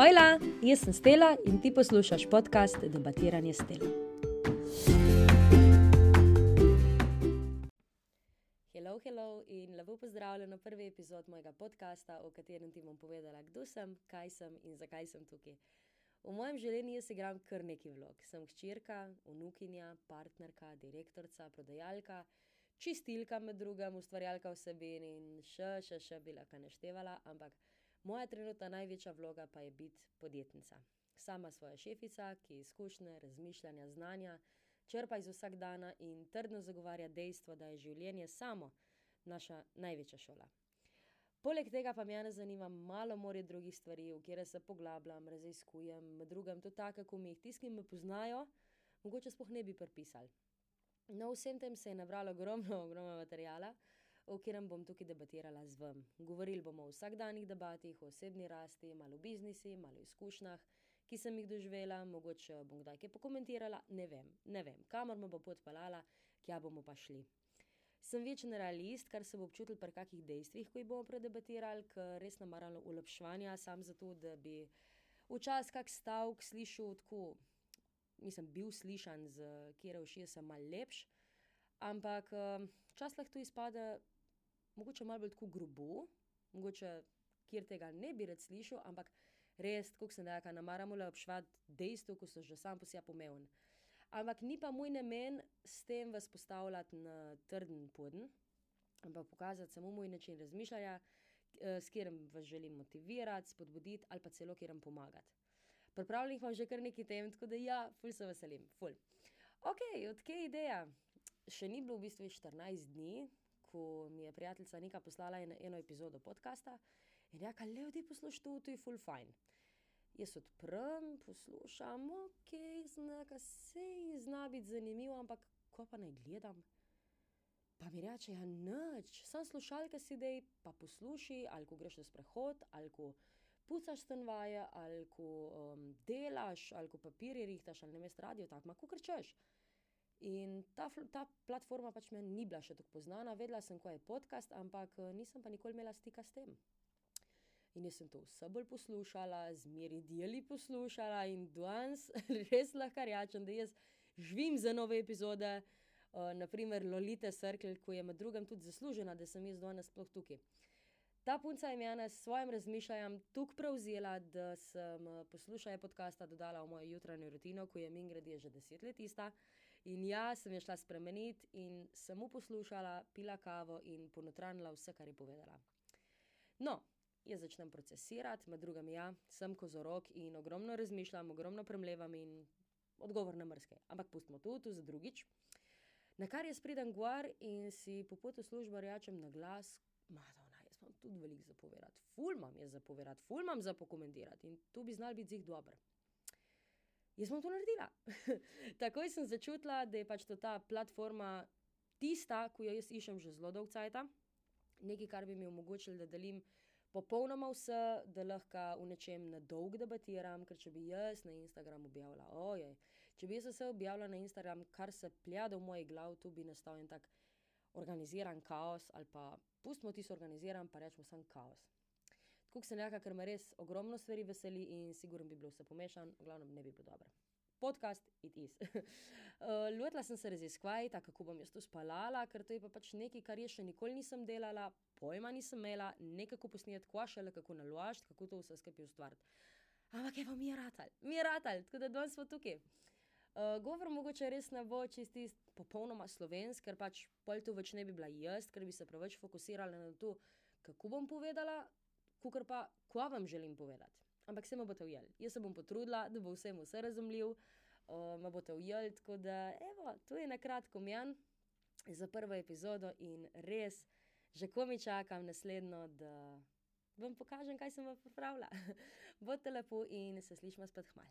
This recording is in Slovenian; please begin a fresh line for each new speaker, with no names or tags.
Ojla, jaz sem Stela in ti poslušaš podcast Debatiranje Stela. Hello, hello in lepo pozdravljen na prvi epizod mojega podcasta, v katerem ti bom povedala, kdo sem, kaj sem in zakaj sem tukaj. V mojem življenju jaz igram kar neki vlog. Sem hčerka, unukinja, partnerka, direktorica, prodajalka, čistilka med drugim, ustvarjalka vsebin in še, še, še bi lahko naštevala, ampak. Moja trenutna največja vloga pa je biti podjetnica. Sama svoja šefica, ki izkušnje, razmišljanja, znanja črpa iz vsakdana in trdno zagovarja dejstvo, da je življenje samo naša največja šola. Poleg tega pa me ne zanima malo more drugih stvari, v kjer se poglabljam, raziskujem, med drugim tudi tako, kot mi jih tisti, ki me poznajo, mogoče spoh ne bi pripisali. No, vsem tem se je nabralo ogromno, ogromno materijala o katerem bom tukaj debatirala z vami. Govorili bomo o vsakdanjih debatih, o osebni rasti, malo o biznisu, malo o izkušnjah, ki sem jih doživela, mogoče bom kdaj kaj pokomentirala, ne vem, ne vem, kamor me bo pot pelala, kje bomo pa šli. Sem večen realist, kar se bo občutil pri kakih dejstvih, ko jih bomo predebatirali, ker res namaralo ulepševanja, sam zato, da bi včasih kak stavek slišal tako, nisem bil slišan, z kjer uši sem mal lepš, ampak včasih lahko to izpade mogoče malo bolj tako grobo, mogoče kjer tega ne bi rad slišal, ampak res, kot sem rekla, ne maramo le obšvati dejstva, ko so že sam po sebi pomembni. Ampak ni pa moj namen s tem vas postavljati na trden poden, ampak pokazati samo moj način razmišljanja, s katerim vas želim motivirati, spodbuditi ali pa celo kjer vam pomagati. Pripravljenih imam že kar nekaj tem, tako da ja, ful se veselim, ful. Ok, odkje ideja? Še ni bilo v bistvu 14 dni, ko mi je prijateljica nekaj poslala eno, eno epizodo podcasta in rekla: Le vdi poslušaj to, to je full fine. Jaz odprem, poslušam, ok, znaka se ji zna biti zanimivo, ampak ko pa naj gledam. Pa mi reče: Ja, noč, sem slušalka si dej, pa poslušaj, ali ko greš na sprehod, ali ko pucaš stanvaje, ali ko um, delaš, ali ko papirje rihtaš, ali ne veš radio, tako, ma ko krčeš. In ta, ta platforma pač meni ni bila še tako poznana, vedela sem, kaj je podcast, ampak nisem pa nikoli imela stika s tem. In jaz sem to vse bolj poslušala, zmeri deli poslušala in danes res lahko rečem, da jaz živim za nove epizode, uh, naprimer Lolita Circle, ko je med drugim tudi zaslužena, da sem jaz danes sploh tukaj. Ta punca je mene s svojim razmišljanjem tukaj prevzela, da sem poslušala podcasta dodala v mojo jutranjo rutino, ko je min grede že deset let ista. In ja, sem jo šla spremeniti in samo poslušala, pila kavo in ponotranila vse, kar je povedala. No, jaz začnem procesirati, med drugim ja, sem kozorok in ogromno razmišljam, ogromno premlevam in odgovor na mrske. Ampak pustimo to, tu za drugič. Na kar jaz pridem gor in si po potu službo rečem na glas, Madonna, jaz imam tudi veliko zapovedati, ful imam jaz zapovedati, ful imam za pokomentirati in to bi znal biti zih dober jaz bom to naredila. Takoj sem začutila, da je pač ta platforma tista, ki jo jaz iščem že zelo dolgo časa, nekaj, kar bi mi omogočilo, da delim popolnoma vse, da lahko v nečem na dolg debatiram. Ker če bi jaz na Instagramu objavila, ojej, če bi jaz vse objavila na Instagram, kar se pljada v moji glavi, tu bi nastal en tak organiziran kaos ali pa pustimo tisto organiziran, pa rečemo samo kaos. Tako sem rekla, ker me res ogromno stvari veseli in sigurno bi bilo vse pomešano, v glavnem ne bi bilo dobro. Podcast, it is. uh, Lotila sem se raziskovati, kako bom jaz to spalala, ker to je pa pač nekaj, kar jaz še nikoli nisem delala, pojma nisem imela, nekako posneti kvašele, kako naložiti, kako to vse skupaj ustvariti. Ampak je pa mi je ratal, mi je ratal, tako da danes smo tukaj. Uh, govor mogoče res ne bo čisti popolnoma slovenski, ker pač pol to več ne bi bila jaz, ker bi se preveč fokusirala na to, kako bom povedala, kukor pa, kva vam želim povedati. Ampak se me boste ujeli. Jaz se bom potrudila, da bo vsem vse razumljiv, uh, me boste ujeli. Tako da, evo, to je na kratko mjan za prvo epizodo in res, že ko mi čakam naslednjo, da vam pokažem, kaj sem vam pripravila. Bodite lepo in se slišmo spet hmal.